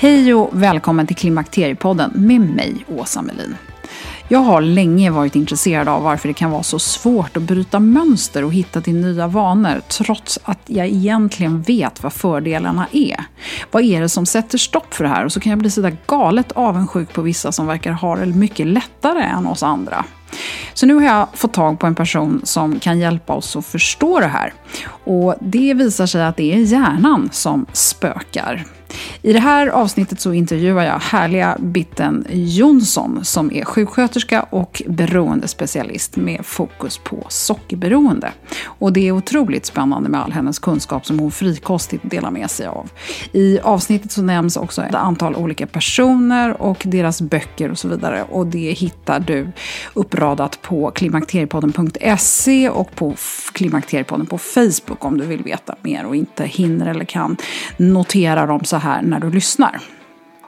Hej och välkommen till Klimakteriepodden med mig, Åsa Melin. Jag har länge varit intresserad av varför det kan vara så svårt att bryta mönster och hitta till nya vanor trots att jag egentligen vet vad fördelarna är. Vad är det som sätter stopp för det här? Och så kan jag bli sådär galet avundsjuk på vissa som verkar ha det mycket lättare än oss andra. Så nu har jag fått tag på en person som kan hjälpa oss att förstå det här. Och det visar sig att det är hjärnan som spökar. I det här avsnittet så intervjuar jag härliga Bitten Jonsson som är sjuksköterska och beroendespecialist med fokus på sockerberoende. Och det är otroligt spännande med all hennes kunskap som hon frikostigt delar med sig av. I avsnittet så nämns också ett antal olika personer och deras böcker och så vidare. Och det hittar du uppradat på klimakteriepodden.se och på Klimakteriepodden på Facebook om du vill veta mer och inte hinner eller kan notera dem så här när du lyssnar.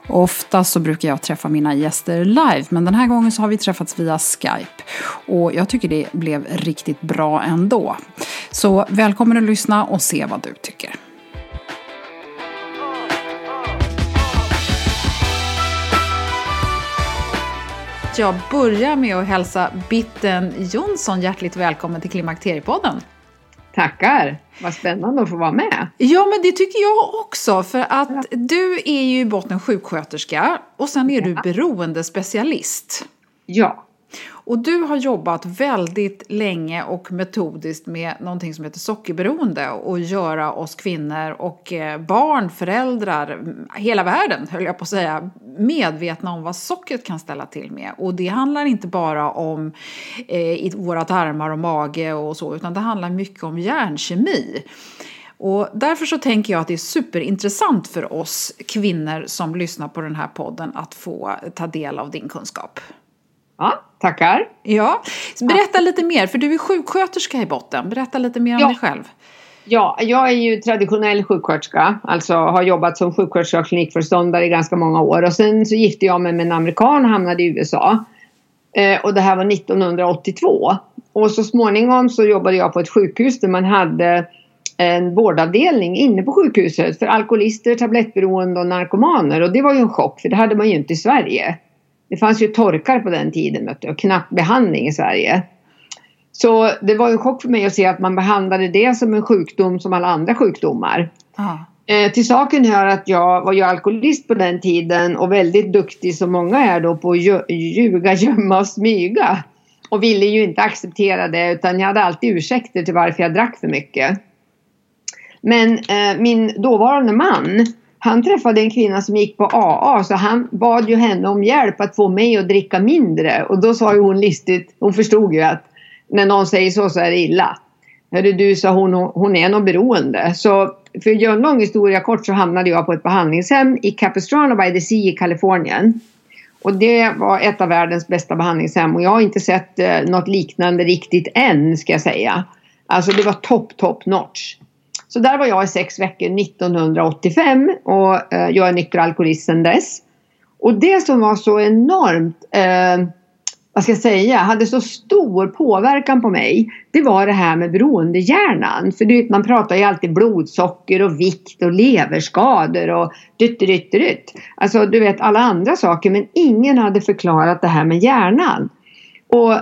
Ofta så brukar jag träffa mina gäster live, men den här gången så har vi träffats via Skype. Och jag tycker det blev riktigt bra ändå. Så välkommen att lyssna och se vad du tycker. Jag börjar med att hälsa Bitten Jonsson hjärtligt välkommen till Klimakteriepodden. Tackar! Vad spännande att få vara med. Ja, men det tycker jag också. För att du är ju i botten sjuksköterska och sen är ja. du beroendespecialist. Ja. Och du har jobbat väldigt länge och metodiskt med någonting som heter sockerberoende och göra oss kvinnor och eh, barn, föräldrar, mm, hela världen höll jag på att säga, medvetna om vad sockret kan ställa till med. Och det handlar inte bara om eh, i våra tarmar och mage och så, utan det handlar mycket om hjärnkemi. Och därför så tänker jag att det är superintressant för oss kvinnor som lyssnar på den här podden att få ta del av din kunskap. Ja, tackar. Ja, berätta lite mer, för du är sjuksköterska i botten. Berätta lite mer om ja. dig själv. Ja, jag är ju traditionell sjuksköterska, alltså har jobbat som sjuksköterska och klinikföreståndare i ganska många år. Och sen så gifte jag mig med en amerikan och hamnade i USA. Eh, och det här var 1982. Och så småningom så jobbade jag på ett sjukhus där man hade en vårdavdelning inne på sjukhuset för alkoholister, tablettberoende och narkomaner. Och det var ju en chock för det hade man ju inte i Sverige. Det fanns ju torkar på den tiden och knappt behandling i Sverige. Så det var en chock för mig att se att man behandlade det som en sjukdom som alla andra sjukdomar. Eh, till saken hör att jag var ju alkoholist på den tiden och väldigt duktig som många är då på att ljuga, gömma och smyga. Och ville ju inte acceptera det utan jag hade alltid ursäkter till varför jag drack för mycket. Men eh, min dåvarande man han träffade en kvinna som gick på AA så han bad ju henne om hjälp att få mig att dricka mindre och då sa ju hon listigt, hon förstod ju att när någon säger så så är det illa. Hörru du, sa hon, hon är nog beroende. Så för att göra en lång historia kort så hamnade jag på ett behandlingshem i Capistrano by the Sea i Kalifornien. Och det var ett av världens bästa behandlingshem och jag har inte sett eh, något liknande riktigt än ska jag säga. Alltså det var top, top notch. Så där var jag i sex veckor 1985 och eh, jag är nykter alkoholist sedan dess. Och det som var så enormt eh, vad ska jag säga, hade så stor påverkan på mig. Det var det här med beroendehjärnan. För du vet, man pratar ju alltid blodsocker och vikt och leverskador och dytt, dytt, dytt. Alltså du vet alla andra saker men ingen hade förklarat det här med hjärnan. Och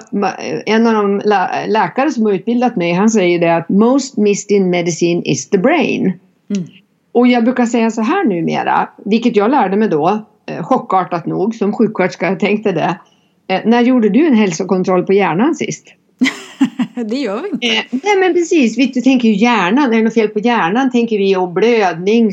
en av de läkare som har utbildat mig han säger det att most missed in medicine is the brain. Mm. Och jag brukar säga så här numera, vilket jag lärde mig då, eh, chockartat nog som sjuksköterska, jag tänkte det. Eh, när gjorde du en hälsokontroll på hjärnan sist? det gör vi inte. Eh, nej men precis, vi tänker ju hjärnan, är det något fel på hjärnan tänker vi och blödning,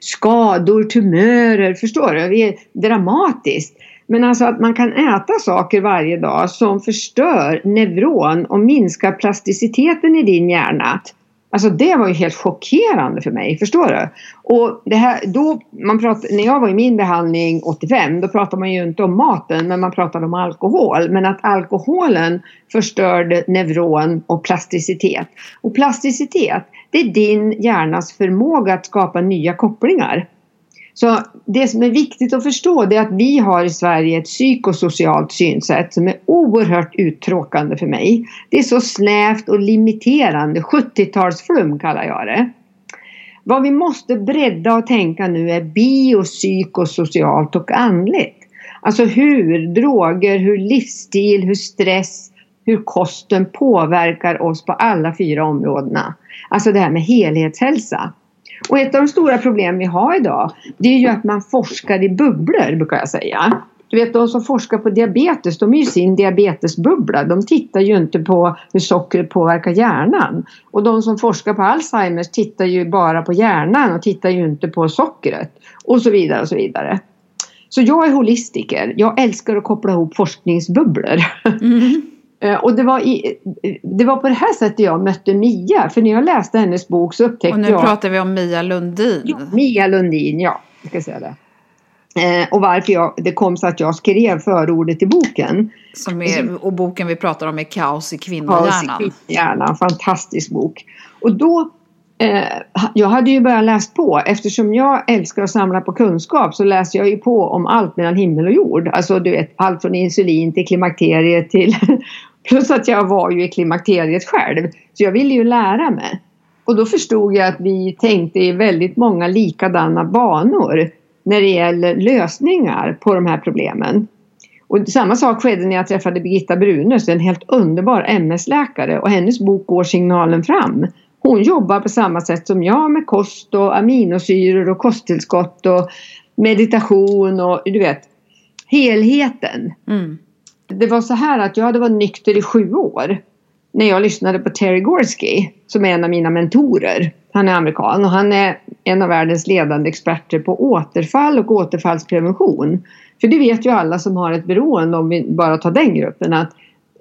skador, tumörer, förstår du? Vi är dramatiskt. Men alltså att man kan äta saker varje dag som förstör neuron och minskar plasticiteten i din hjärna. Alltså det var ju helt chockerande för mig, förstår du? Och det här, då, man prat, när jag var i min behandling 85 då pratade man ju inte om maten men man pratade om alkohol. Men att alkoholen förstörde neuron och plasticitet. Och plasticitet det är din hjärnas förmåga att skapa nya kopplingar. Så det som är viktigt att förstå det är att vi har i Sverige ett psykosocialt synsätt som är oerhört uttråkande för mig. Det är så snävt och limiterande, 70-talsflum kallar jag det. Vad vi måste bredda och tänka nu är biopsykosocialt och andligt. Alltså hur droger, hur livsstil, hur stress, hur kosten påverkar oss på alla fyra områdena. Alltså det här med helhetshälsa. Och ett av de stora problem vi har idag det är ju att man forskar i bubblor brukar jag säga. Du vet de som forskar på diabetes de är ju sin diabetesbubbla. De tittar ju inte på hur sockret påverkar hjärnan. Och de som forskar på Alzheimers tittar ju bara på hjärnan och tittar ju inte på sockret. Och så vidare och så vidare. Så jag är holistiker. Jag älskar att koppla ihop forskningsbubblor. Mm. Eh, och det var, i, det var på det här sättet jag mötte Mia. För när jag läste hennes bok så upptäckte jag... Och nu jag, pratar vi om Mia Lundin. Ja, Mia Lundin, ja. Jag ska säga det. Eh, och varför jag, det kom så att jag skrev förordet till boken. Som är, och boken vi pratar om är Kaos i kvinnohjärnan. Kaos i kvinnohjärnan, fantastisk bok. Och då eh, jag hade ju börjat läst på. Eftersom jag älskar att samla på kunskap så läser jag ju på om allt mellan himmel och jord. Alltså du vet allt från insulin till klimakteriet till Plus att jag var ju i klimakteriet själv. Så jag ville ju lära mig. Och då förstod jag att vi tänkte i väldigt många likadana banor när det gäller lösningar på de här problemen. Och samma sak skedde när jag träffade Birgitta Brunus, en helt underbar MS-läkare och hennes bok Går signalen fram. Hon jobbar på samma sätt som jag med kost och aminosyror och kosttillskott och meditation och du vet helheten. Mm det var så här att jag hade varit nykter i sju år. När jag lyssnade på Terry Gorski som är en av mina mentorer. Han är amerikan och han är en av världens ledande experter på återfall och återfallsprevention. För det vet ju alla som har ett beroende om vi bara tar den gruppen att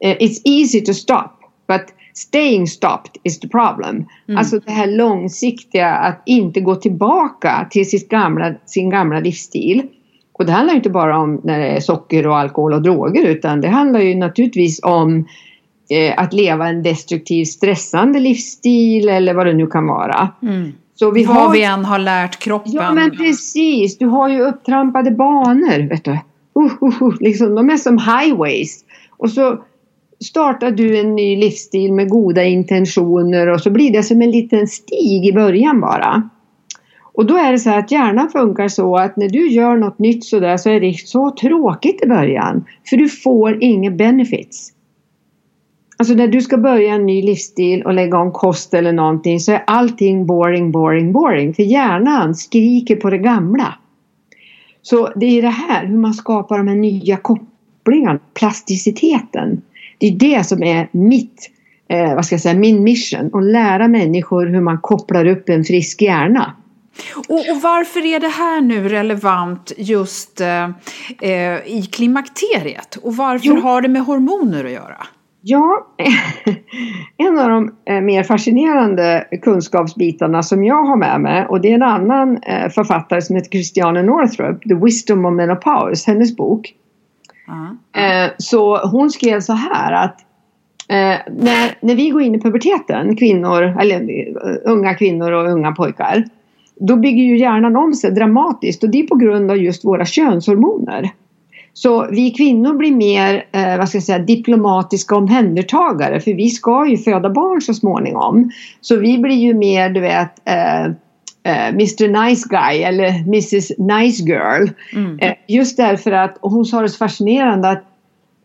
uh, it's easy to stop but staying stopped is the problem. Mm. Alltså det här långsiktiga att inte gå tillbaka till sitt gamla, sin gamla livsstil. Och det handlar inte bara om när det är socker och alkohol och droger utan det handlar ju naturligtvis om eh, att leva en destruktiv stressande livsstil eller vad det nu kan vara. Mm. Så vi vad har, vi än har lärt kroppen. Ja men precis, du har ju upptrampade banor. Vet du. Uh, uh, uh, liksom, de är som highways. Och så startar du en ny livsstil med goda intentioner och så blir det som en liten stig i början bara. Och då är det så här att hjärnan funkar så att när du gör något nytt sådär så är det så tråkigt i början. För du får inga benefits. Alltså när du ska börja en ny livsstil och lägga om kost eller någonting så är allting boring, boring, boring. För hjärnan skriker på det gamla. Så det är det här hur man skapar de här nya kopplingarna, plasticiteten. Det är det som är mitt, eh, vad ska jag säga, min mission. Att lära människor hur man kopplar upp en frisk hjärna. Och, och, varför är det här nu relevant just eh, eh, i klimakteriet? Och varför jo. har det med hormoner att göra? Ja, en av de eh, mer fascinerande kunskapsbitarna som jag har med mig och det är en annan eh, författare som heter Christiane Northrup, The Wisdom of Menopause, hennes bok. Så hon skrev så här att när, när vi går in i puberteten, kvinnor, eller unga kvinnor och unga pojkar, då bygger ju hjärnan om sig dramatiskt och det är på grund av just våra könshormoner. Så vi kvinnor blir mer eh, vad ska jag säga, diplomatiska omhändertagare för vi ska ju föda barn så småningom. Så vi blir ju mer du vet eh, eh, Mr Nice Guy eller Mrs Nice Girl. Mm. Eh, just därför att, och hon sa det så fascinerande att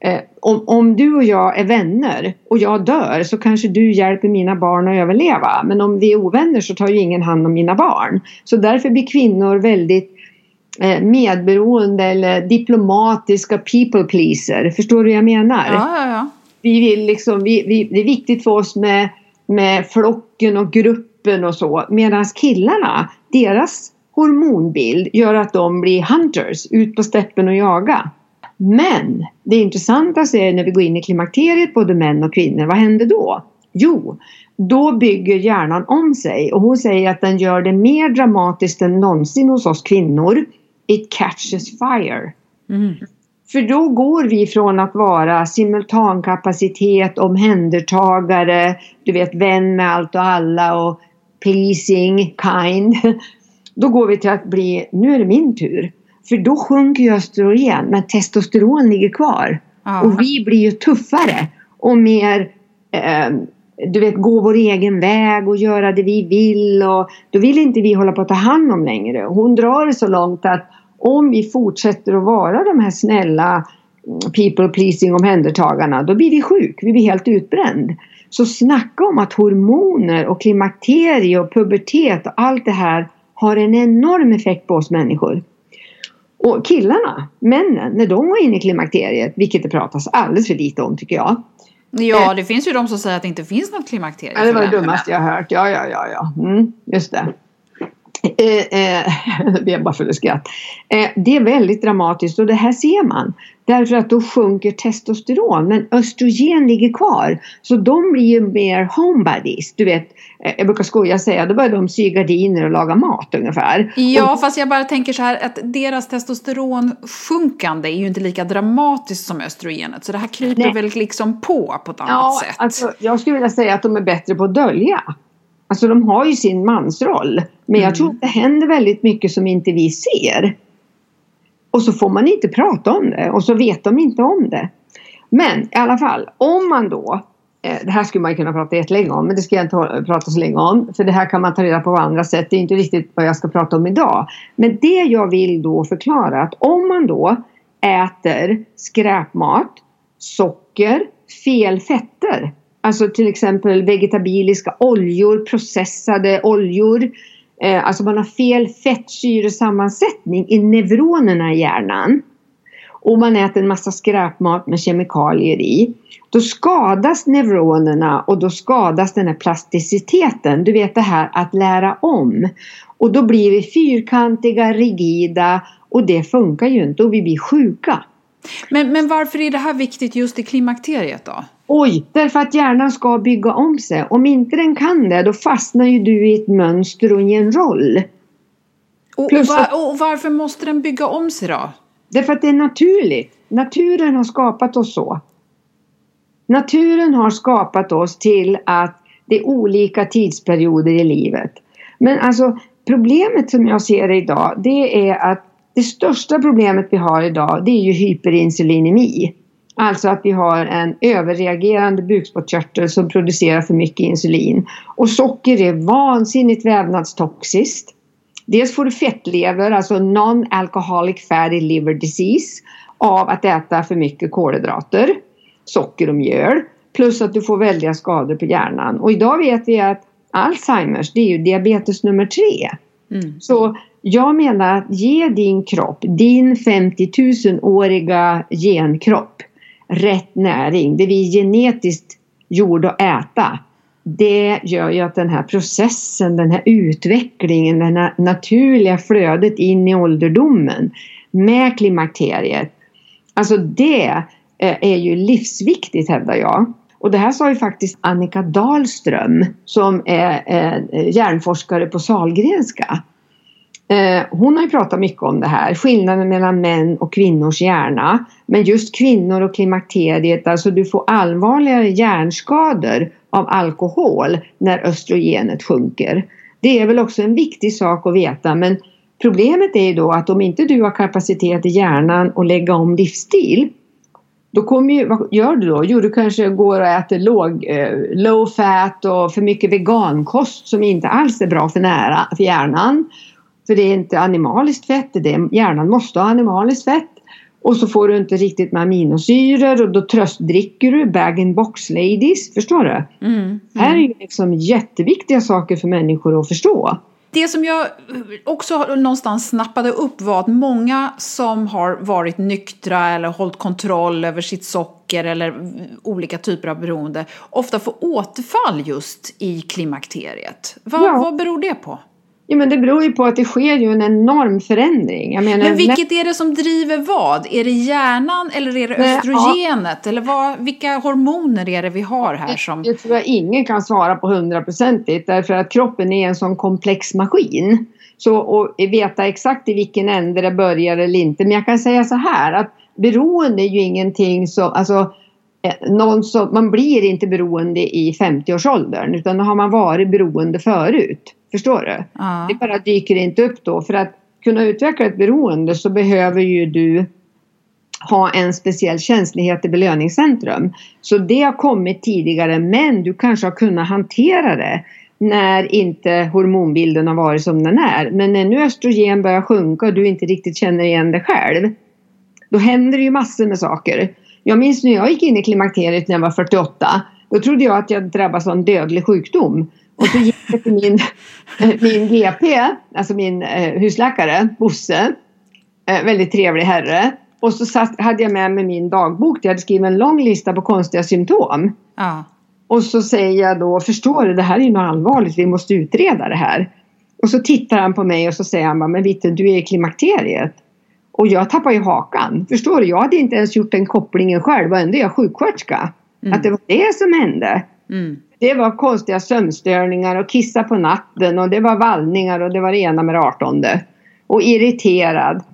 eh, om, om du och jag är vänner och jag dör så kanske du hjälper mina barn att överleva. Men om vi är ovänner så tar ju ingen hand om mina barn. Så därför blir kvinnor väldigt Eh, medberoende eller diplomatiska people pleaser. Förstår du vad jag menar? Ja, ja, ja. Vi vill liksom, vi, vi, det är viktigt för oss med, med flocken och gruppen och så. Medan killarna, deras hormonbild gör att de blir hunters, ut på steppen och jaga. Men det intressanta är när vi går in i klimakteriet, både män och kvinnor, vad händer då? Jo, då bygger hjärnan om sig och hon säger att den gör det mer dramatiskt än någonsin hos oss kvinnor it catches fire. Mm. För då går vi från att vara simultankapacitet, omhändertagare, du vet vän med allt och alla och pleasing, kind. Då går vi till att bli, nu är det min tur. För då sjunker ju östrogen men testosteron ligger kvar. Ja. Och vi blir ju tuffare och mer eh, du vet, gå vår egen väg och göra det vi vill. Och då vill inte vi hålla på att ta hand om längre. Hon drar det så långt att om vi fortsätter att vara de här snälla mm, people pleasing omhändertagarna, då blir vi sjuk, vi blir helt utbränd. Så snacka om att hormoner och klimakterie och pubertet och allt det här har en enorm effekt på oss människor. Och killarna, männen, när de går in i klimakteriet, vilket det pratas alldeles för lite om tycker jag. Ja, det finns ju de som säger att det inte finns något klimakterie. Ja, det var det dummaste jag hört. Ja, ja, ja, ja. Mm, just det. Eh, eh, bara för skratt. Eh, det är väldigt dramatiskt och det här ser man. Därför att då sjunker testosteron men östrogen ligger kvar. Så de blir ju mer homebodies. Du vet, eh, jag brukar skoja säga, då börjar de sy gardiner och laga mat ungefär. Ja, och, fast jag bara tänker så här att deras testosteron sjunkande är ju inte lika dramatiskt som östrogenet. Så det här kryper nej. väl liksom på på ett annat ja, sätt. Alltså, jag skulle vilja säga att de är bättre på att dölja. Alltså de har ju sin mansroll. Men jag tror mm. att det händer väldigt mycket som inte vi ser. Och så får man inte prata om det och så vet de inte om det. Men i alla fall, om man då eh, det här skulle man kunna prata jättelänge om, men det ska jag inte prata så länge om. För det här kan man ta reda på på andra sätt. Det är inte riktigt vad jag ska prata om idag. Men det jag vill då förklara att om man då äter skräpmat, socker, fel fetter Alltså till exempel vegetabiliska oljor, processade oljor. Eh, alltså man har fel fettsyresammansättning i neuronerna i hjärnan. Och man äter en massa skräpmat med kemikalier i. Då skadas neuronerna och då skadas den här plasticiteten. Du vet det här att lära om. Och då blir vi fyrkantiga, rigida och det funkar ju inte och vi blir sjuka. Men, men varför är det här viktigt just i klimakteriet då? Oj, därför att hjärnan ska bygga om sig. Om inte den kan det, då fastnar ju du i ett mönster och i en roll. Och, och, var, och varför måste den bygga om sig då? Därför att det är naturligt. Naturen har skapat oss så. Naturen har skapat oss till att det är olika tidsperioder i livet. Men alltså problemet som jag ser det idag det är att det största problemet vi har idag det är ju hyperinsulinemi. Alltså att vi har en överreagerande bukspottkörtel som producerar för mycket insulin. Och socker är vansinnigt vävnadstoxiskt. Dels får du fettlever, alltså non-alcoholic fatty liver disease av att äta för mycket kolhydrater, socker och mjöl. Plus att du får väldiga skador på hjärnan. Och idag vet vi att Alzheimers, det är ju diabetes nummer tre. Mm. Så jag menar att ge din kropp, din 50 000-åriga genkropp, rätt näring, det vi är genetiskt gjorda att äta, det gör ju att den här processen, den här utvecklingen, det här naturliga flödet in i ålderdomen med klimakteriet, alltså det eh, är ju livsviktigt hävdar jag. Och det här sa ju faktiskt Annika Dahlström som är eh, hjärnforskare på Salgrenska. Eh, hon har ju pratat mycket om det här, skillnaden mellan män och kvinnors hjärna. Men just kvinnor och klimakteriet, alltså du får allvarligare hjärnskador av alkohol när östrogenet sjunker. Det är väl också en viktig sak att veta men problemet är ju då att om inte du har kapacitet i hjärnan att lägga om livsstil då kommer ju, vad gör du då? Jo, du kanske går och äter låg, eh, low fat och för mycket vegankost som inte alls är bra för, nära, för hjärnan. För det är inte animaliskt fett, det är, hjärnan måste ha animaliskt fett. Och så får du inte riktigt med aminosyror och då tröstdricker du bag box ladies, förstår du? Mm, mm. här är ju liksom jätteviktiga saker för människor att förstå. Det som jag också någonstans snappade upp var att många som har varit nyktra eller hållit kontroll över sitt socker eller olika typer av beroende ofta får återfall just i klimakteriet. Vad, ja. vad beror det på? Ja, men det beror ju på att det sker ju en enorm förändring. Jag menar, men vilket är det som driver vad? Är det hjärnan eller är det östrogenet? Ja. Eller vad, vilka hormoner är det vi har här som... Det tror jag ingen kan svara på hundraprocentigt därför att kroppen är en sån komplex maskin. Så att veta exakt i vilken ände det börjar eller inte. Men jag kan säga så här att beroende är ju ingenting som, alltså eh, någon som, man blir inte beroende i 50-årsåldern utan då har man varit beroende förut. Förstår du? Ja. Det bara dyker inte upp då. För att kunna utveckla ett beroende så behöver ju du ha en speciell känslighet i belöningscentrum. Så det har kommit tidigare men du kanske har kunnat hantera det när inte hormonbilden har varit som den är. Men när nu östrogen börjar sjunka och du inte riktigt känner igen det själv. Då händer det ju massor med saker. Jag minns när jag gick in i klimakteriet när jag var 48. Då trodde jag att jag drabbats av en dödlig sjukdom. Och så gick jag till min, eh, min GP, alltså min eh, husläkare, Bosse. Eh, väldigt trevlig herre. Och så satt, hade jag med mig min dagbok där jag hade skrivit en lång lista på konstiga symptom. Ja. Och så säger jag då, förstår du det här är ju något allvarligt, vi måste utreda det här. Och så tittar han på mig och så säger han men Vitte du är i klimakteriet. Och jag tappar ju hakan. Förstår du? Jag hade inte ens gjort den kopplingen själv och ändå är jag sjuksköterska. Mm. Att det var det som hände. Mm. Det var konstiga sömnstörningar och kissa på natten och det var vallningar och det var det ena med det artonde. Och irriterad.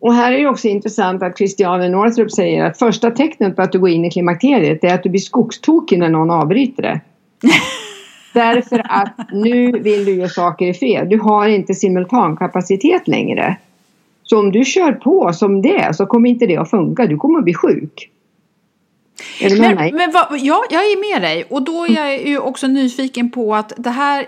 Och här är det också intressant att Christiane Northrup säger att första tecknet på att du går in i klimakteriet är att du blir skogstokig när någon avbryter det. Därför att nu vill du göra saker i fred. Du har inte simultankapacitet längre. Så om du kör på som det så kommer inte det att funka. Du kommer att bli sjuk. Är du med men, mig? Men vad, ja, jag är med dig. Och då är jag ju också nyfiken på att det här,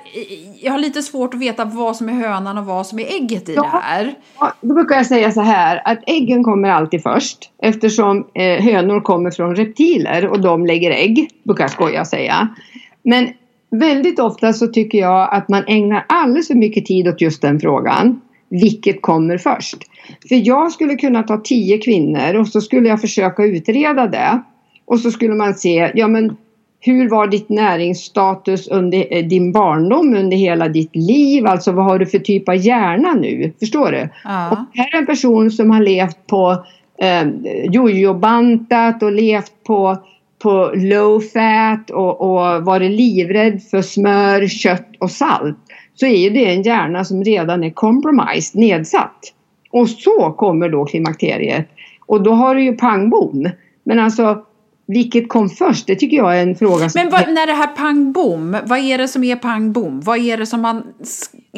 jag har lite svårt att veta vad som är hönan och vad som är ägget i ja, det här. Ja, då brukar jag säga så här att äggen kommer alltid först eftersom eh, hönor kommer från reptiler och de lägger ägg, brukar jag skoja säga. Men väldigt ofta så tycker jag att man ägnar alldeles för mycket tid åt just den frågan. Vilket kommer först? För jag skulle kunna ta tio kvinnor och så skulle jag försöka utreda det. Och så skulle man se, ja men hur var ditt näringsstatus under eh, din barndom, under hela ditt liv? Alltså vad har du för typ av hjärna nu? Förstår du? Ja. Och här är en person som har levt på eh, jojobantat och levt på, på low fat och, och varit livrädd för smör, kött och salt. Så är det en hjärna som redan är compromised, nedsatt. Och så kommer då klimakteriet. Och då har du ju pang bom. Men alltså vilket kom först? Det tycker jag är en fråga som... Men vad, när det här pang bom, vad är det som är pang bom? Vad är det som man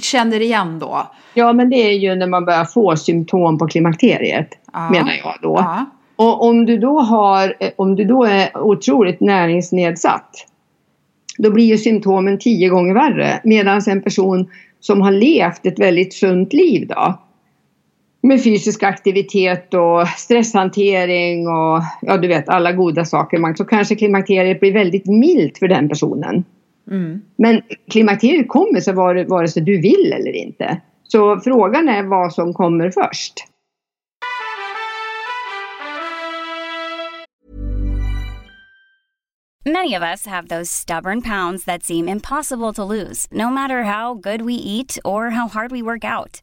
känner igen då? Ja, men det är ju när man börjar få symptom på klimakteriet, ja. menar jag då. Ja. Och om du då, har, om du då är otroligt näringsnedsatt, då blir ju symptomen tio gånger värre. Medan en person som har levt ett väldigt sunt liv då, med fysisk aktivitet och stresshantering och ja, du vet alla goda saker. Så kanske klimakteriet blir väldigt milt för den personen. Mm. Men klimakteriet kommer så vare, vare sig du vill eller inte. Så frågan är vad som kommer först. Many of us have those stubborn pounds that seem impossible to lose, no matter how good we eat or how hard we work out.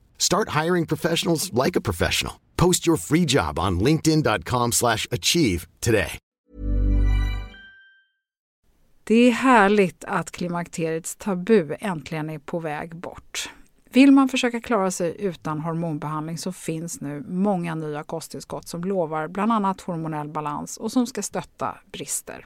Start hiring professionals like a professional. Post your free job on linkedin.com slash achieve today. Det är härligt att klimakteriets tabu äntligen är på väg bort. Vill man försöka klara sig utan hormonbehandling så finns nu många nya kosttillskott som lovar bland annat hormonell balans och som ska stötta brister.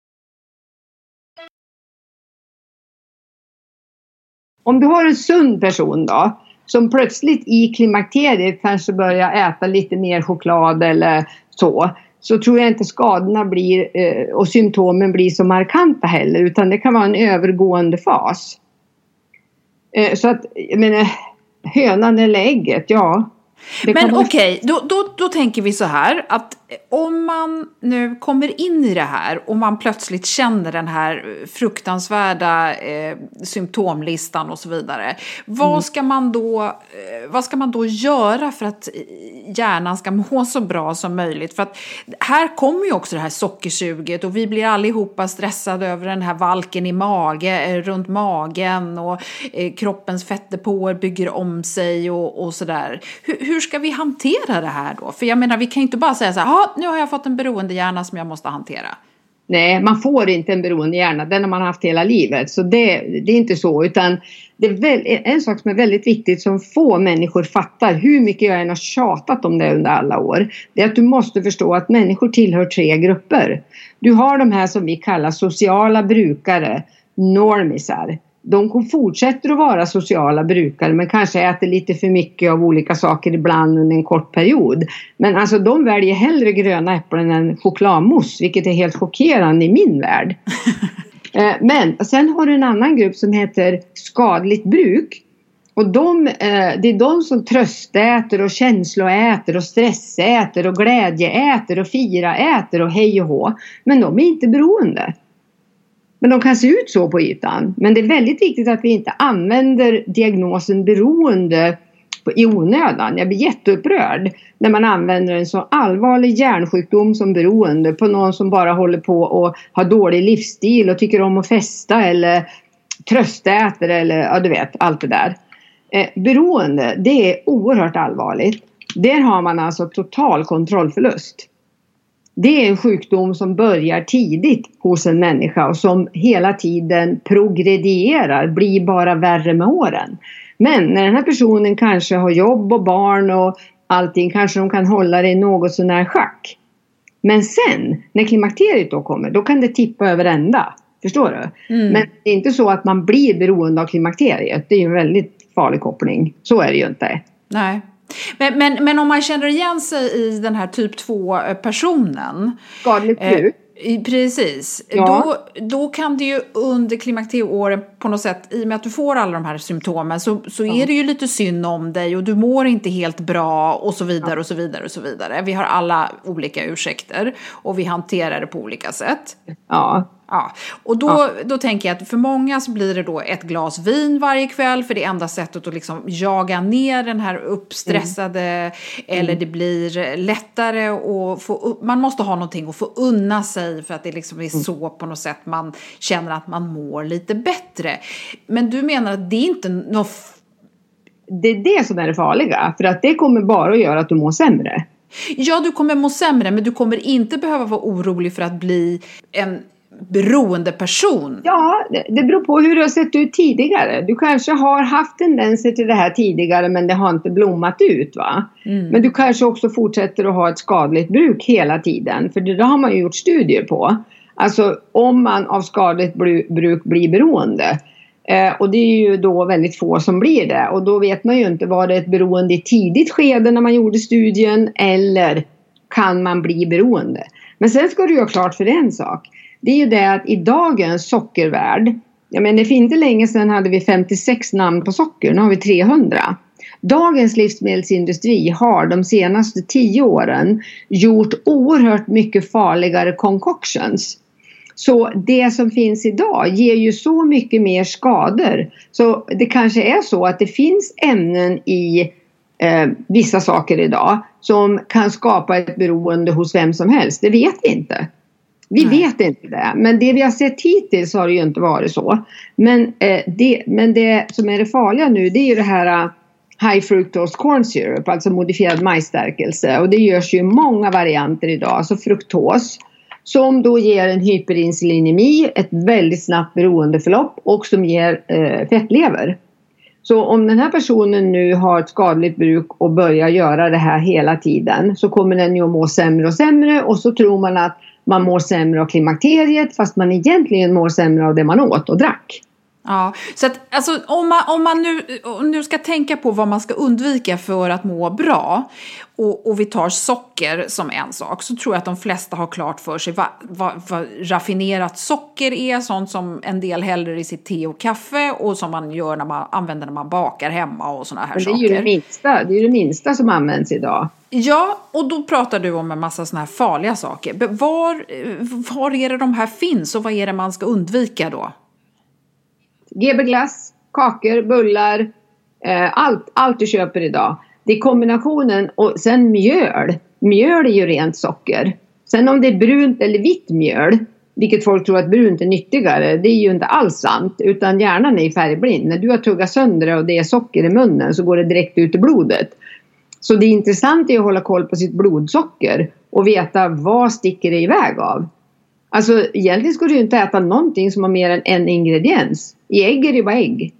Om du har en sund person då som plötsligt i klimakteriet kanske börjar äta lite mer choklad eller så så tror jag inte skadorna blir eh, och symptomen blir så markanta heller utan det kan vara en övergående fas. Eh, så att, jag menar, hönan eller ägget, ja. Men okej, okay, då, då, då tänker vi så här att om man nu kommer in i det här och man plötsligt känner den här fruktansvärda eh, symptomlistan och så vidare. Vad, mm. ska man då, eh, vad ska man då göra för att hjärnan ska må så bra som möjligt? För att här kommer ju också det här sockersuget och vi blir allihopa stressade över den här valken i mage, eh, runt magen och eh, kroppens fettdepåer bygger om sig och, och sådär. Hur, hur ska vi hantera det här då? För jag menar, vi kan ju inte bara säga så här, nu har jag fått en beroendehjärna som jag måste hantera. Nej, man får inte en beroendehjärna. Den har man haft hela livet. Så det, det är inte så. Utan det är väl, en sak som är väldigt viktigt som få människor fattar, hur mycket jag än har tjatat om det under alla år. Det är att du måste förstå att människor tillhör tre grupper. Du har de här som vi kallar sociala brukare, normisar de fortsätter att vara sociala brukare men kanske äter lite för mycket av olika saker ibland under en kort period. Men alltså de väljer hellre gröna äpplen än chokladmousse vilket är helt chockerande i min värld. Eh, men sen har du en annan grupp som heter skadligt bruk. Och de, eh, det är de som tröstäter och känsloäter och stressäter och glädjeäter och firaäter och hej och hå. Men de är inte beroende. Men de kan se ut så på ytan. Men det är väldigt viktigt att vi inte använder diagnosen beroende i onödan. Jag blir jätteupprörd när man använder en så allvarlig hjärnsjukdom som beroende på någon som bara håller på och har dålig livsstil och tycker om att festa eller tröstäter eller ja du vet allt det där. Eh, beroende det är oerhört allvarligt. Där har man alltså total kontrollförlust. Det är en sjukdom som börjar tidigt hos en människa och som hela tiden progredierar, blir bara värre med åren. Men när den här personen kanske har jobb och barn och allting kanske de kan hålla det något sånär schack. Men sen när klimakteriet då kommer då kan det tippa över ända. Förstår du? Mm. Men det är inte så att man blir beroende av klimakteriet. Det är ju en väldigt farlig koppling. Så är det ju inte. Nej. Men, men, men om man känner igen sig i den här typ 2-personen. Skadligt bruk. Eh, precis. Ja. Då, då kan det ju under klimakterieåren på något sätt, i och med att du får alla de här symptomen, så, så ja. är det ju lite synd om dig och du mår inte helt bra och så vidare ja. och så vidare och så vidare. Vi har alla olika ursäkter och vi hanterar det på olika sätt. Ja. Ja, och då, Ja. då tänker jag att för många så blir det då ett glas vin varje kväll för det är enda sättet att liksom jaga ner den här uppstressade Mm. eller det blir lättare att få man måste ha någonting att få unna sig för att det liksom är Mm. så på något sätt man känner att man mår lite bättre. Men du menar att det är inte något Det är det som är det farliga. För att det kommer bara att göra att du mår sämre. Ja, du kommer må sämre, men du kommer inte behöva vara orolig för att bli en beroende person. Ja, det, beror på hur det har sett ut tidigare. Du kanske har haft tendenser till det här tidigare men det har inte blommat ut. va? Men du kanske också fortsätter att ha ett skadligt bruk hela tiden. För det har man ju gjort studier på. Alltså om man av skadligt bru- bruk blir beroende. Eh, och det är ju då väldigt få som blir det. Och då vet man ju inte, var det ett beroende i tidigt skede när man gjorde studien eller kan man bli beroende? Men sen ska du ju ha klart för en sak. Det är ju det att i dagens sockervärld, ja men det för inte länge sedan hade vi 56 namn på socker, nu har vi 300. Dagens livsmedelsindustri har de senaste 10 åren gjort oerhört mycket farligare concoctions. Så det som finns idag ger ju så mycket mer skador. Så det kanske är så att det finns ämnen i eh, vissa saker idag som kan skapa ett beroende hos vem som helst. Det vet vi inte. Vi Nej. vet inte det. Men det vi har sett hittills har det ju inte varit så. Men, eh, det, men det som är det farliga nu det är ju det här eh, High fructose corn syrup, alltså modifierad majsstärkelse. Och det görs ju i många varianter idag, alltså fruktos. Som då ger en hyperinsulinemi, ett väldigt snabbt beroendeförlopp och som ger eh, fettlever. Så om den här personen nu har ett skadligt bruk och börjar göra det här hela tiden så kommer den ju att må sämre och sämre och så tror man att man mår sämre av klimakteriet fast man egentligen mår sämre av det man åt och drack. Ja, så att alltså, om man, om man nu, om nu ska tänka på vad man ska undvika för att må bra och, och vi tar socker som en sak så tror jag att de flesta har klart för sig vad, vad, vad raffinerat socker är, sånt som en del häller i sitt te och kaffe och som man gör när man använder när man bakar hemma och sådana här Men det är saker. ju det minsta, det är det minsta som används idag. Ja, och då pratar du om en massa sådana här farliga saker. Var, var är det de här finns och vad är det man ska undvika då? GB glass, kakor, bullar, eh, allt, allt du köper idag. Det är kombinationen och sen mjöl. Mjöl är ju rent socker. Sen om det är brunt eller vitt mjöl, vilket folk tror att brunt är nyttigare, det är ju inte alls sant. Utan hjärnan är ju färgblind. När du har tuggat sönder det och det är socker i munnen så går det direkt ut i blodet. Så det intressanta är att hålla koll på sitt blodsocker och veta vad sticker det iväg av. Alltså egentligen ska du inte äta någonting som har mer än en ingrediens. I ägg är det bara ägg.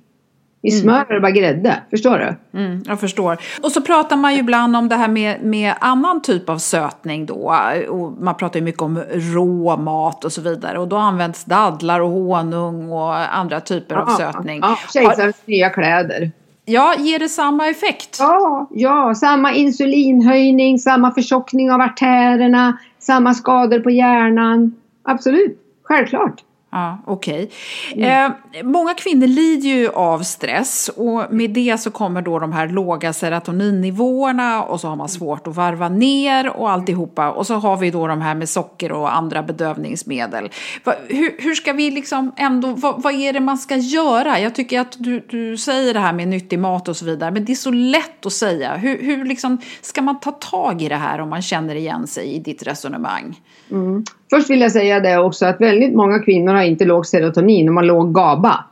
I smör är det bara grädde. Förstår du? Mm, jag förstår. Och så pratar man ju ibland om det här med, med annan typ av sötning då. Och man pratar ju mycket om rå mat och så vidare. Och då används dadlar och honung och andra typer av sötning. Ja, kejsarens nya kläder. Ja, ger det samma effekt? Ja, ja, samma insulinhöjning, samma förtjockning av artärerna, samma skador på hjärnan. Absolut, självklart. Ja, okej. Eh, många kvinnor lider ju av stress och med det så kommer då de här låga serotoninnivåerna och så har man svårt att varva ner och alltihopa. Och så har vi då de här med socker och andra bedövningsmedel. Va, hur, hur ska vi liksom ändå, vad, vad är det man ska göra? Jag tycker att du, du säger det här med nyttig mat och så vidare, men det är så lätt att säga. Hur, hur liksom ska man ta tag i det här om man känner igen sig i ditt resonemang? Först vill jag säga det också att väldigt många kvinnor har inte låg serotonin, de har låg GABA.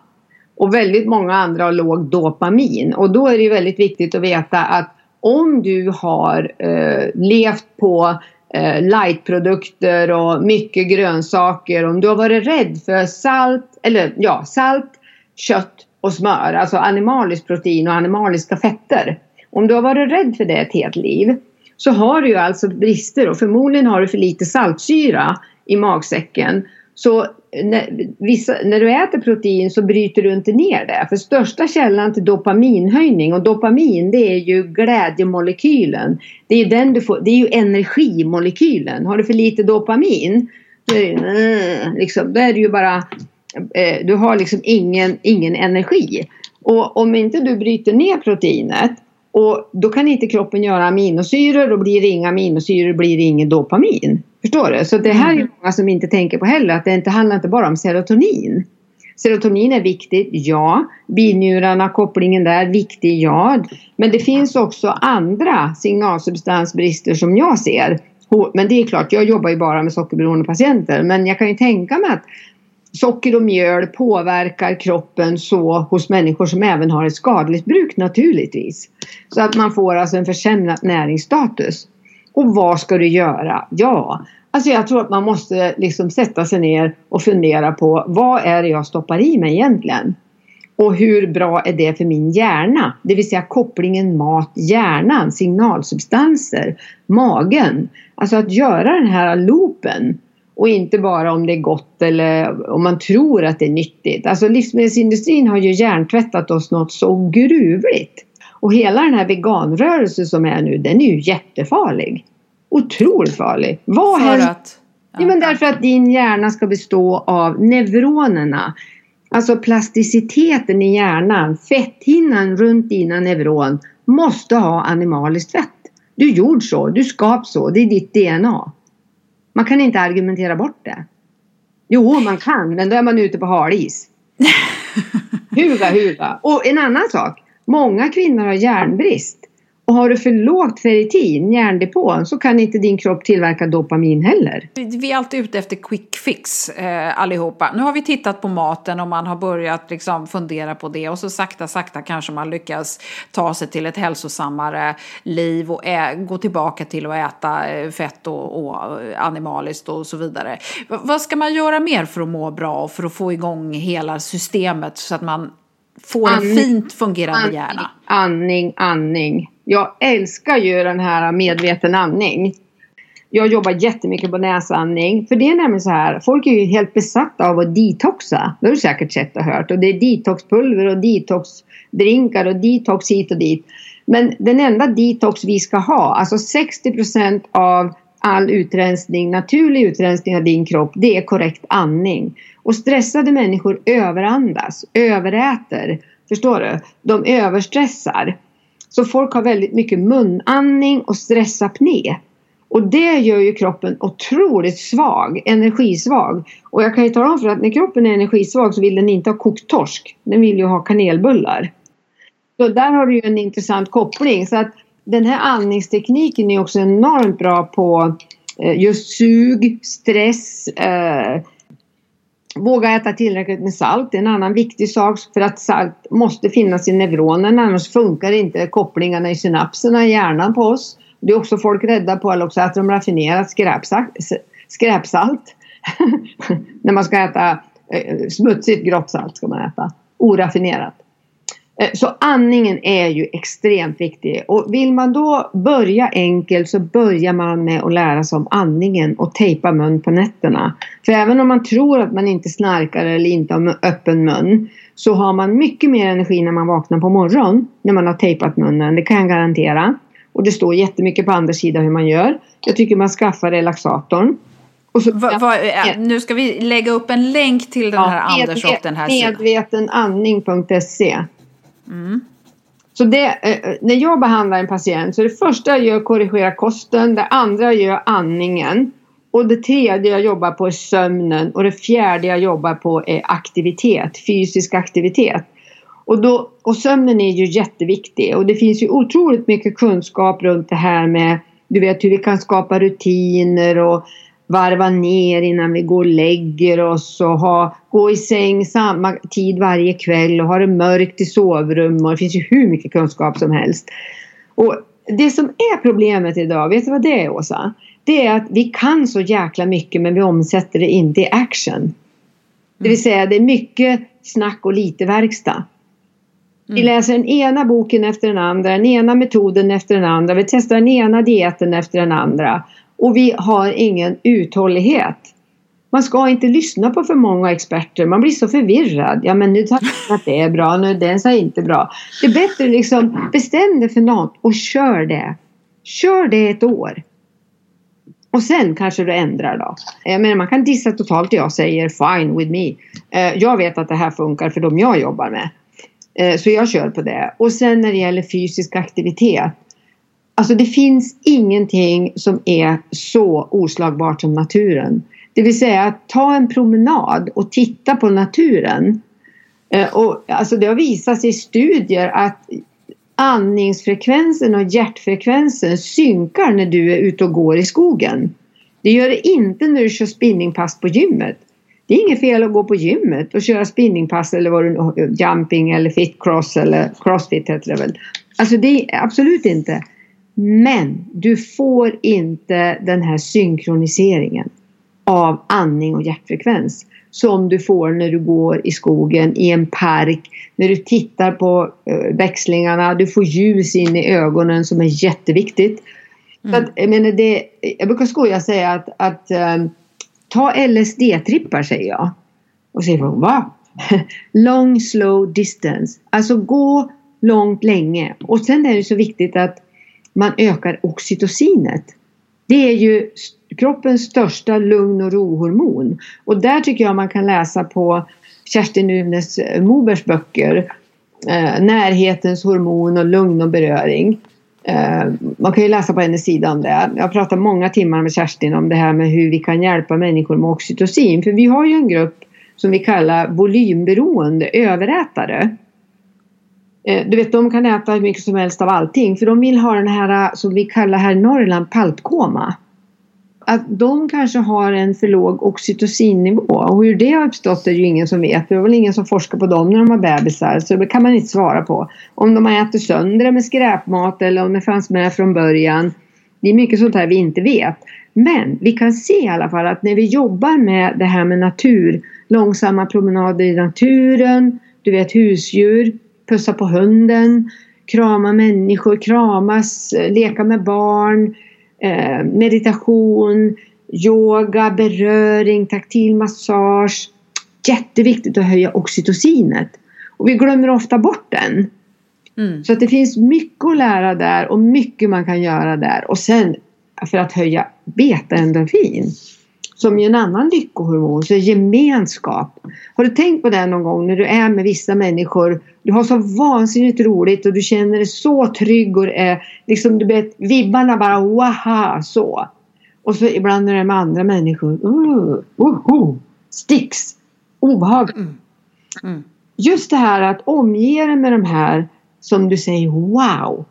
Och väldigt många andra har låg dopamin. Och då är det väldigt viktigt att veta att om du har eh, levt på eh, lightprodukter och mycket grönsaker, om du har varit rädd för salt, eller ja, salt, kött och smör, alltså animaliskt protein och animaliska fetter. Om du har varit rädd för det ett helt liv så har du ju alltså brister och förmodligen har du för lite saltsyra i magsäcken. Så när, vissa, när du äter protein så bryter du inte ner det. För största källan till dopaminhöjning och dopamin det är ju glädjemolekylen. Det är ju, den du får, det är ju energimolekylen. Har du för lite dopamin då är det, mm, liksom, då är det ju bara eh, du har liksom ingen, ingen energi. Och om inte du bryter ner proteinet och då kan inte kroppen göra aminosyror, då blir det inga aminosyror, blir det inget dopamin. Förstår du? Så det här är ju många som inte tänker på heller att det inte handlar inte bara om serotonin. Serotonin är viktigt, ja. Binjurarna, kopplingen där, viktig, ja. Men det finns också andra signalsubstansbrister som jag ser. Men det är klart, jag jobbar ju bara med sockerberoende patienter. Men jag kan ju tänka mig att socker och mjöl påverkar kroppen så hos människor som även har ett skadligt bruk naturligtvis. Så att man får alltså en försämrad näringsstatus. Och vad ska du göra? Ja, alltså jag tror att man måste liksom sätta sig ner och fundera på vad är det jag stoppar i mig egentligen? Och hur bra är det för min hjärna? Det vill säga kopplingen mat-hjärnan, signalsubstanser, magen. Alltså att göra den här loopen och inte bara om det är gott eller om man tror att det är nyttigt. Alltså livsmedelsindustrin har ju hjärntvättat oss något så gruvligt. Och hela den här veganrörelsen som är nu, den är ju jättefarlig. Otroligt farlig. Vad För att? Ja, men därför att din hjärna ska bestå av neuronerna. Alltså plasticiteten i hjärnan, fetthinnan runt dina neuron måste ha animaliskt fett. Du är gjord så, du skap så, det är ditt DNA. Man kan inte argumentera bort det. Jo, man kan, men då är man ute på halis. Huga, huga. Och en annan sak. Många kvinnor har järnbrist. Och har du för lågt ferritin, järndepån, så kan inte din kropp tillverka dopamin heller. Vi är alltid ute efter quick fix eh, allihopa. Nu har vi tittat på maten och man har börjat liksom fundera på det och så sakta, sakta kanske man lyckas ta sig till ett hälsosammare liv och ä- gå tillbaka till att äta eh, fett och, och animaliskt och så vidare. V vad ska man göra mer för att må bra och för att få igång hela systemet så att man får en fint fungerande andning, hjärna? Andning, andning. Jag älskar ju den här medveten andning. Jag jobbar jättemycket på näsandning. För det är nämligen så här, folk är ju helt besatta av att detoxa. Det har du säkert sett och hört. Och det är detoxpulver och detoxdrinkar och detox hit och dit. Men den enda detox vi ska ha, alltså 60% av all utrensning, naturlig utrensning av din kropp, det är korrekt andning. Och stressade människor överandas, överäter. Förstår du? De överstressar. Så folk har väldigt mycket munandning och stressapné. Och det gör ju kroppen otroligt svag, energisvag. Och jag kan ju tala om för att när kroppen är energisvag så vill den inte ha kokt torsk. Den vill ju ha kanelbullar. Så där har du ju en intressant koppling. Så att den här andningstekniken är också enormt bra på eh, just sug, stress, eh, Våga äta tillräckligt med salt. Det är en annan viktig sak för att salt måste finnas i neuronerna annars funkar inte kopplingarna i synapserna i hjärnan på oss. Det är också folk rädda på eller också äter de raffinerat skräpsalt. skräpsalt. När man ska äta eh, smutsigt grått salt ska man äta. Oraffinerat. Eh, så andningen är ju extremt viktig och vill man då börja enkelt så börjar man med att lära sig om andningen och tejpa mun på nätterna. För även om man tror att man inte snarkar eller inte har öppen mun så har man mycket mer energi när man vaknar på morgonen när man har tejpat munnen, det kan jag garantera. Och det står jättemycket på andra sidan hur man gör. Jag tycker man skaffar relaxatorn. Så, va, va, nu ska vi lägga upp en länk till den här ja, Anders och den här Medvetenandning.se Mm. Så det, eh, eh, när jag behandlar en patient så det första jag gör korrigera kosten, det andra jag gör andningen och det tredje jag jobbar på är sömnen och det fjärde jag jobbar på är aktivitet, fysisk aktivitet. Och, då, och sömnen är ju jätteviktig och det finns ju otroligt mycket kunskap runt det här med du vet hur vi kan skapa rutiner och varva ner innan vi går och lägger oss och ha, gå i säng samma tid varje kväll och ha det mörkt i sovrum och det finns ju hur mycket kunskap som helst. Och det som är problemet idag, vet du vad det är Åsa? Det är att vi kan så jäkla mycket men vi omsätter det inte i action. Det vill säga det är mycket snack och lite verkstad. Vi mm. läser den ena boken efter den andra, den ena metoden efter den andra. Vi testar den ena dieten efter den andra. Och vi har ingen uthållighet. Man ska inte lyssna på för många experter. Man blir så förvirrad. Ja men nu tar jag att det är bra, nu den säger inte bra. Det är bättre liksom bestäm dig för något och kör det. Kör det ett år. Och sen kanske du ändrar då. Jag menar man kan dissa totalt jag säger fine with me. Eh, jag vet att det här funkar för de jag jobbar med. Eh, så jag kör på det. Och sen när det gäller fysisk aktivitet. Alltså det finns ingenting som är så oslagbart som naturen. Det vill säga ta en promenad och titta på naturen. Eh, och, alltså det har visat sig i studier att andningsfrekvensen och hjärtfrekvensen synkar när du är ute och går i skogen. Det gör det inte när du kör spinningpass på gymmet. Det är inget fel att gå på gymmet och köra spinningpass eller vad du jumping eller fitcross eller crossfit heter det väl. Alltså det är absolut inte. Men du får inte den här synkroniseringen av andning och hjärtfrekvens som du får när du går i skogen, i en park, när du tittar på uh, växlingarna, du får ljus in i ögonen som är jätteviktigt. Mm. Så att, jag, menar det, jag brukar skoja säga att, att um, ta LSD-trippar säger jag. Och säger va? Long slow distance. Alltså gå långt länge. Och sen är det så viktigt att man ökar oxytocinet. Det är ju kroppens största lugn och rohormon. Och där tycker jag man kan läsa på Kerstin Uvnäs eh, Mobergs Mobers böcker eh, Närhetens hormon och lugn och beröring. Eh, man kan ju läsa på hennes sida om det. Jag har pratat många timmar med Kerstin om det här med hur vi kan hjälpa människor med oxytocin. För vi har ju en grupp som vi kallar volymberoende överätare. Eh, du vet, de kan äta hur mycket som helst av allting för de vill ha den här eh, som vi kallar här i Norrland paltkoma. Att de kanske har en för låg oxytocinnivå och hur det har uppstått är ju ingen som vet. Det är väl ingen som forskar på dem när de har bebisar så det kan man inte svara på. Om de har ätit sönder det med skräpmat eller om det fanns med från början. Det är mycket sånt här vi inte vet. Men vi kan se i alla fall att när vi jobbar med det här med natur, långsamma promenader i naturen, du vet husdjur, pussa på hunden, krama människor, kramas, eh, leka med barn, eh, meditation, yoga, beröring, taktil massage. Jätteviktigt att höja oxytocinet. Och vi glömmer ofta bort den. Mm. Så att det finns mycket att lära där och mycket man kan göra där. Och sen för att höja beta-endorfin som är en annan lyckohormon, så gemenskap. Har du tänkt på det någon gång när du är med vissa människor, du har så vansinnigt roligt och du känner dig så trygg och är liksom du vet vibbarna bara waha så. Och så ibland när du är med andra människor, uh, uh, uh, sticks, obehag. Mm. Mm. Just det här att omge dig med de här som du säger wow.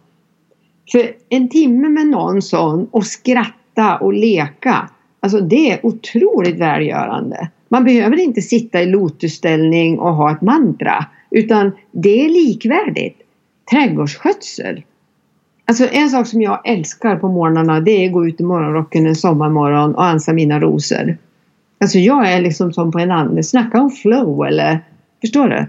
För en timme med någon sån och skratta och leka Alltså det är otroligt välgörande. Man behöver inte sitta i lotusställning och ha ett mantra utan det är likvärdigt. Trädgårdsskötsel. Alltså en sak som jag älskar på morgnarna det är att gå ut i morgonrocken en sommarmorgon och ansa mina rosor. Alltså jag är liksom som på en annan, snacka om flow eller förstår du?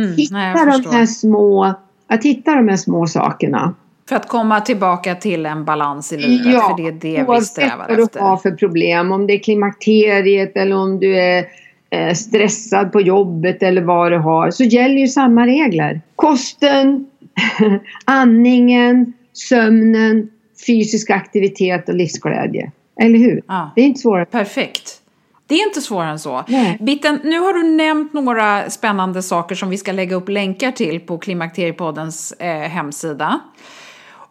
Mm, hitta nej, de här små, att hitta de här små sakerna. För att komma tillbaka till en balans i livet, ja, för det är det vi strävar efter. vad du har för problem, om det är klimakteriet eller om du är eh, stressad på jobbet eller vad du har, så gäller ju samma regler. Kosten, andningen, sömnen, fysisk aktivitet och livsglädje. Eller hur? Ja. Det är inte svårare. Perfekt. Det är inte svårare än så. Nej. Bitten, nu har du nämnt några spännande saker som vi ska lägga upp länkar till på Klimakteriepoddens eh, hemsida.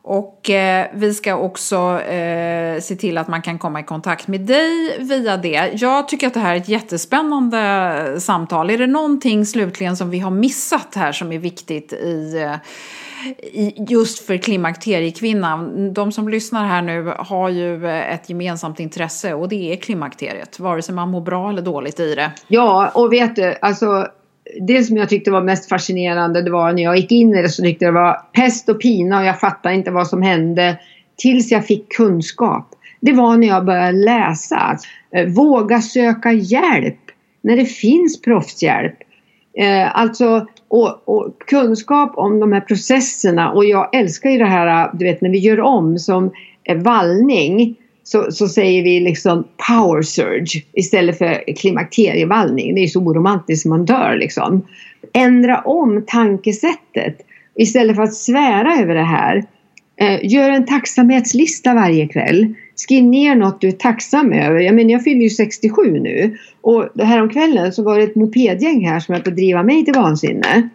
Och eh, vi ska också eh, se till att man kan komma i kontakt med dig via det. Jag tycker att det här är ett jättespännande samtal. Är det någonting slutligen som vi har missat här som är viktigt i, eh, i just för klimakteriekvinnan? De som lyssnar här nu har ju ett gemensamt intresse och det är klimakteriet. Vare sig man mår bra eller dåligt i det. Ja, och vet du, alltså det som jag tyckte var mest fascinerande det var när jag gick in i det så tyckte jag det var pest och pina och jag fattade inte vad som hände tills jag fick kunskap. Det var när jag började läsa. Eh, våga söka hjälp när det finns proffshjälp. Eh, alltså och, och, kunskap om de här processerna och jag älskar ju det här eh, du vet när vi gör om som vallning så, så säger vi liksom power surge istället för klimakterievallning. Det är så oromantiskt man dör liksom. Ändra om tankesättet istället för att svära över det här. Eh, gör en tacksamhetslista varje kväll. Skriv ner något du är tacksam över. Jag menar jag fyller ju 67 nu och häromkvällen så var det ett mopedgäng här som höll på att driva mig till vansinne.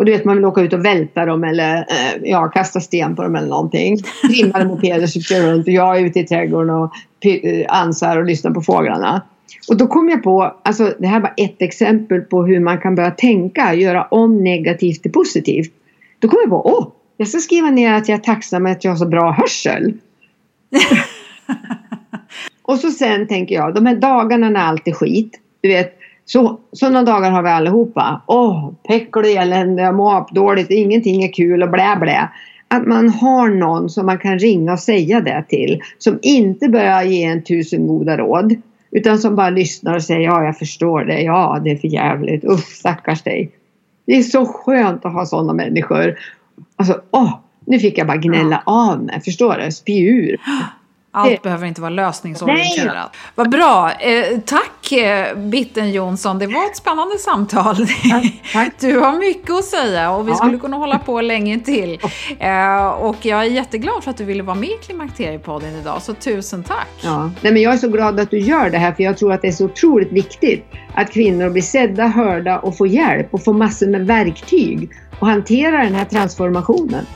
Och du vet man vill åka ut och välta dem eller eh, ja, kasta sten på dem eller någonting. Trimmade mopeder cyklar runt och jag är ute i trädgården och eh, ansar och lyssnar på fåglarna. Och då kom jag på, alltså det här var ett exempel på hur man kan börja tänka, göra om negativt till positivt. Då kom jag på, åh, jag ska skriva ner att jag är tacksam att jag har så bra hörsel. och så sen tänker jag, de här dagarna när allt är skit, du vet, så, sådana dagar har vi allihopa. Åh, päckle elände, jag mår dåligt, ingenting är kul och blä blä. Att man har någon som man kan ringa och säga det till. Som inte börjar ge en tusen goda råd. Utan som bara lyssnar och säger ja, jag förstår det. Ja, det är för jävligt. Usch, stackars dig. Det är så skönt att ha sådana människor. Alltså, åh, nu fick jag bara gnälla ja. av mig. Förstår du? Spy ur. Allt det... behöver inte vara lösningsorienterat. Vad bra. Eh, tack eh, Bitten Jonsson. Det var ett spännande samtal. Tack, Du har mycket att säga och vi ja. skulle kunna hålla på länge till. Eh, och jag är jätteglad för att du ville vara med i Klimakteriepodden idag. Så tusen tack. Ja. Nej, men jag är så glad att du gör det här för jag tror att det är så otroligt viktigt att kvinnor blir sedda, hörda och får hjälp och får massor med verktyg och hantera den här transformationen.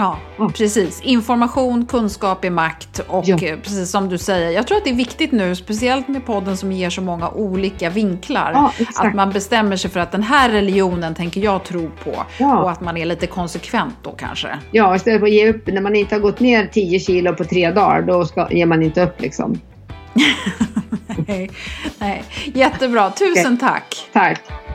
Ja, mm. precis. Information, kunskap är makt och ja. Eh, precis som du säger, jag tror att det är viktigt nu, speciellt med podden som ger så många olika vinklar, ja, att man bestämmer sig för att den här religionen tänker jag tro på ja. och att man är lite konsekvent då kanske. Ja, istället för att ge upp när man inte har gått ner 10 kilo på tre dagar, då ska, ger man inte upp liksom. nej, nej, jättebra. Tusen okay. tack. Tack.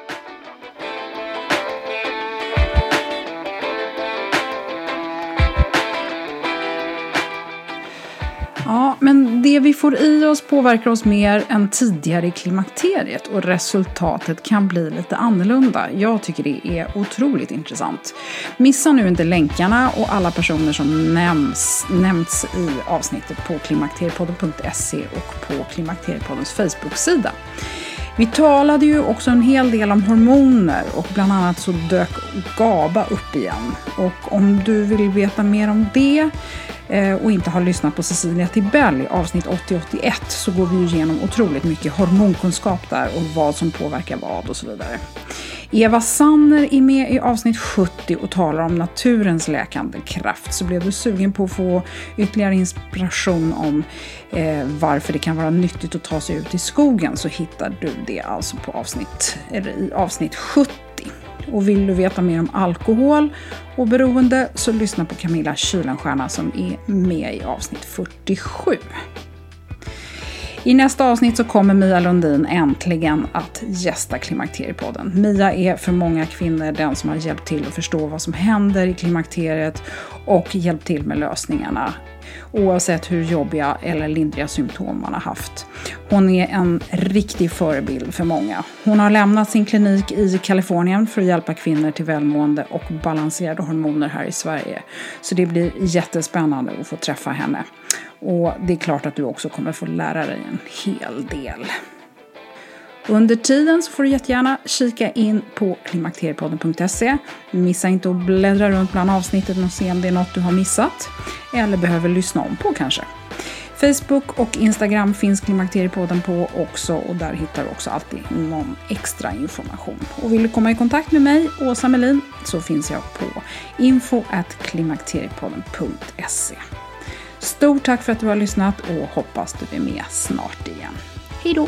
Men det vi får i oss påverkar oss mer än tidigare i klimakteriet och resultatet kan bli lite annorlunda. Jag tycker det är otroligt intressant. Missa nu inte länkarna och alla personer som nämns, nämnts i avsnittet på klimakteriepodden.se och på Klimakteriepoddens Facebook-sida. Vi talade ju också en hel del om hormoner och bland annat så dök GABA upp igen. Och om du vill veta mer om det eh, och inte har lyssnat på Cecilia Tibell i avsnitt 80-81 så går vi igenom otroligt mycket hormonkunskap där och vad som påverkar vad och så vidare. Eva Sanner är med i avsnitt 70 och talar om naturens läkande kraft. Så blev du sugen på att få ytterligare inspiration om eh, varför det kan vara nyttigt att ta sig ut i skogen så hittar du det alltså på avsnitt, eller i avsnitt 70. Och vill du veta mer om alkohol och beroende så lyssna på Camilla Kylenstierna som är med i avsnitt 47. I nästa avsnitt så kommer Mia Lundin äntligen att gästa Klimakteriepodden. Mia är för många kvinnor den som har hjälpt till att förstå vad som händer i klimakteriet och hjälpt till med lösningarna oavsett hur jobbiga eller lindriga symptom man har haft. Hon är en riktig förebild för många. Hon har lämnat sin klinik i Kalifornien för att hjälpa kvinnor till välmående och balanserade hormoner här i Sverige. Så det blir jättespännande att få träffa henne. Och det är klart att du också kommer få lära dig en hel del. Under tiden så får du jättegärna kika in på klimakteriepodden.se. Missa inte att bläddra runt bland avsnitten och se om det är något du har missat. Eller behöver lyssna om på kanske. Facebook och Instagram finns Klimakteriepodden på också och där hittar du också alltid någon extra information. Och vill du komma i kontakt med mig, Åsa Melin, så finns jag på info.klimakteriepodden.se. Stort tack för att du har lyssnat och hoppas du är med snart igen. Hej då!